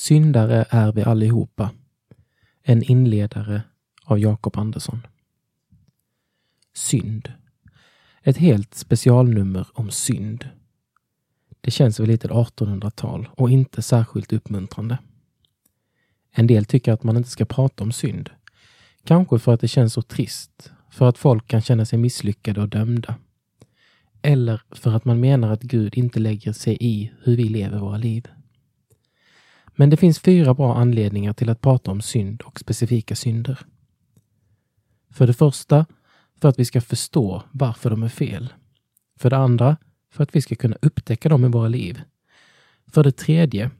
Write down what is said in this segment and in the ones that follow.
Syndare är vi allihopa. En inledare av Jakob Andersson. Synd. Ett helt specialnummer om synd. Det känns väl lite 1800-tal och inte särskilt uppmuntrande. En del tycker att man inte ska prata om synd. Kanske för att det känns så trist, för att folk kan känna sig misslyckade och dömda. Eller för att man menar att Gud inte lägger sig i hur vi lever våra liv. Men det finns fyra bra anledningar till att prata om synd och specifika synder. För det första, för att vi ska förstå varför de är fel. För det andra, för att vi ska kunna upptäcka dem i våra liv. För det tredje,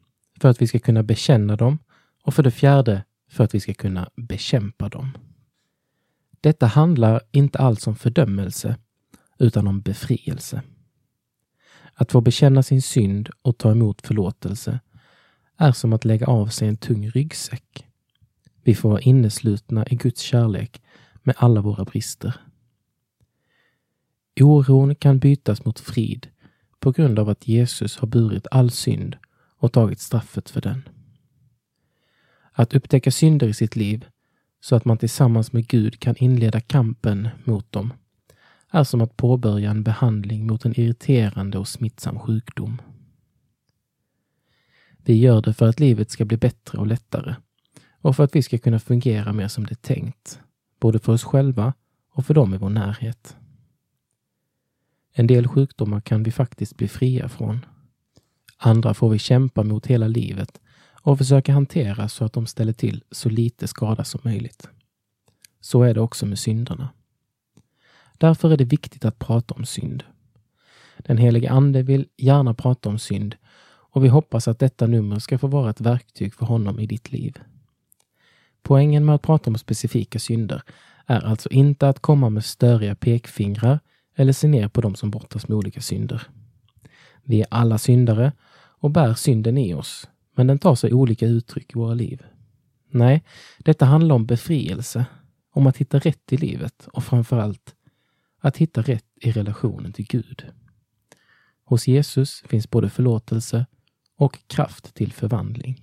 för att vi ska kunna bekänna dem. Och för det fjärde, för att vi ska kunna bekämpa dem. Detta handlar inte alls om fördömelse, utan om befrielse. Att få bekänna sin synd och ta emot förlåtelse är som att lägga av sig en tung ryggsäck. Vi får vara inneslutna i Guds kärlek med alla våra brister. Oron kan bytas mot frid på grund av att Jesus har burit all synd och tagit straffet för den. Att upptäcka synder i sitt liv så att man tillsammans med Gud kan inleda kampen mot dem är som att påbörja en behandling mot en irriterande och smittsam sjukdom. Vi gör det för att livet ska bli bättre och lättare och för att vi ska kunna fungera mer som det är tänkt, både för oss själva och för dem i vår närhet. En del sjukdomar kan vi faktiskt bli fria från. Andra får vi kämpa mot hela livet och försöka hantera så att de ställer till så lite skada som möjligt. Så är det också med synderna. Därför är det viktigt att prata om synd. Den helige Ande vill gärna prata om synd och vi hoppas att detta nummer ska få vara ett verktyg för honom i ditt liv. Poängen med att prata om specifika synder är alltså inte att komma med störiga pekfingrar eller se ner på dem som brottas med olika synder. Vi är alla syndare och bär synden i oss, men den tar sig olika uttryck i våra liv. Nej, detta handlar om befrielse, om att hitta rätt i livet och framförallt att hitta rätt i relationen till Gud. Hos Jesus finns både förlåtelse och kraft till förvandling.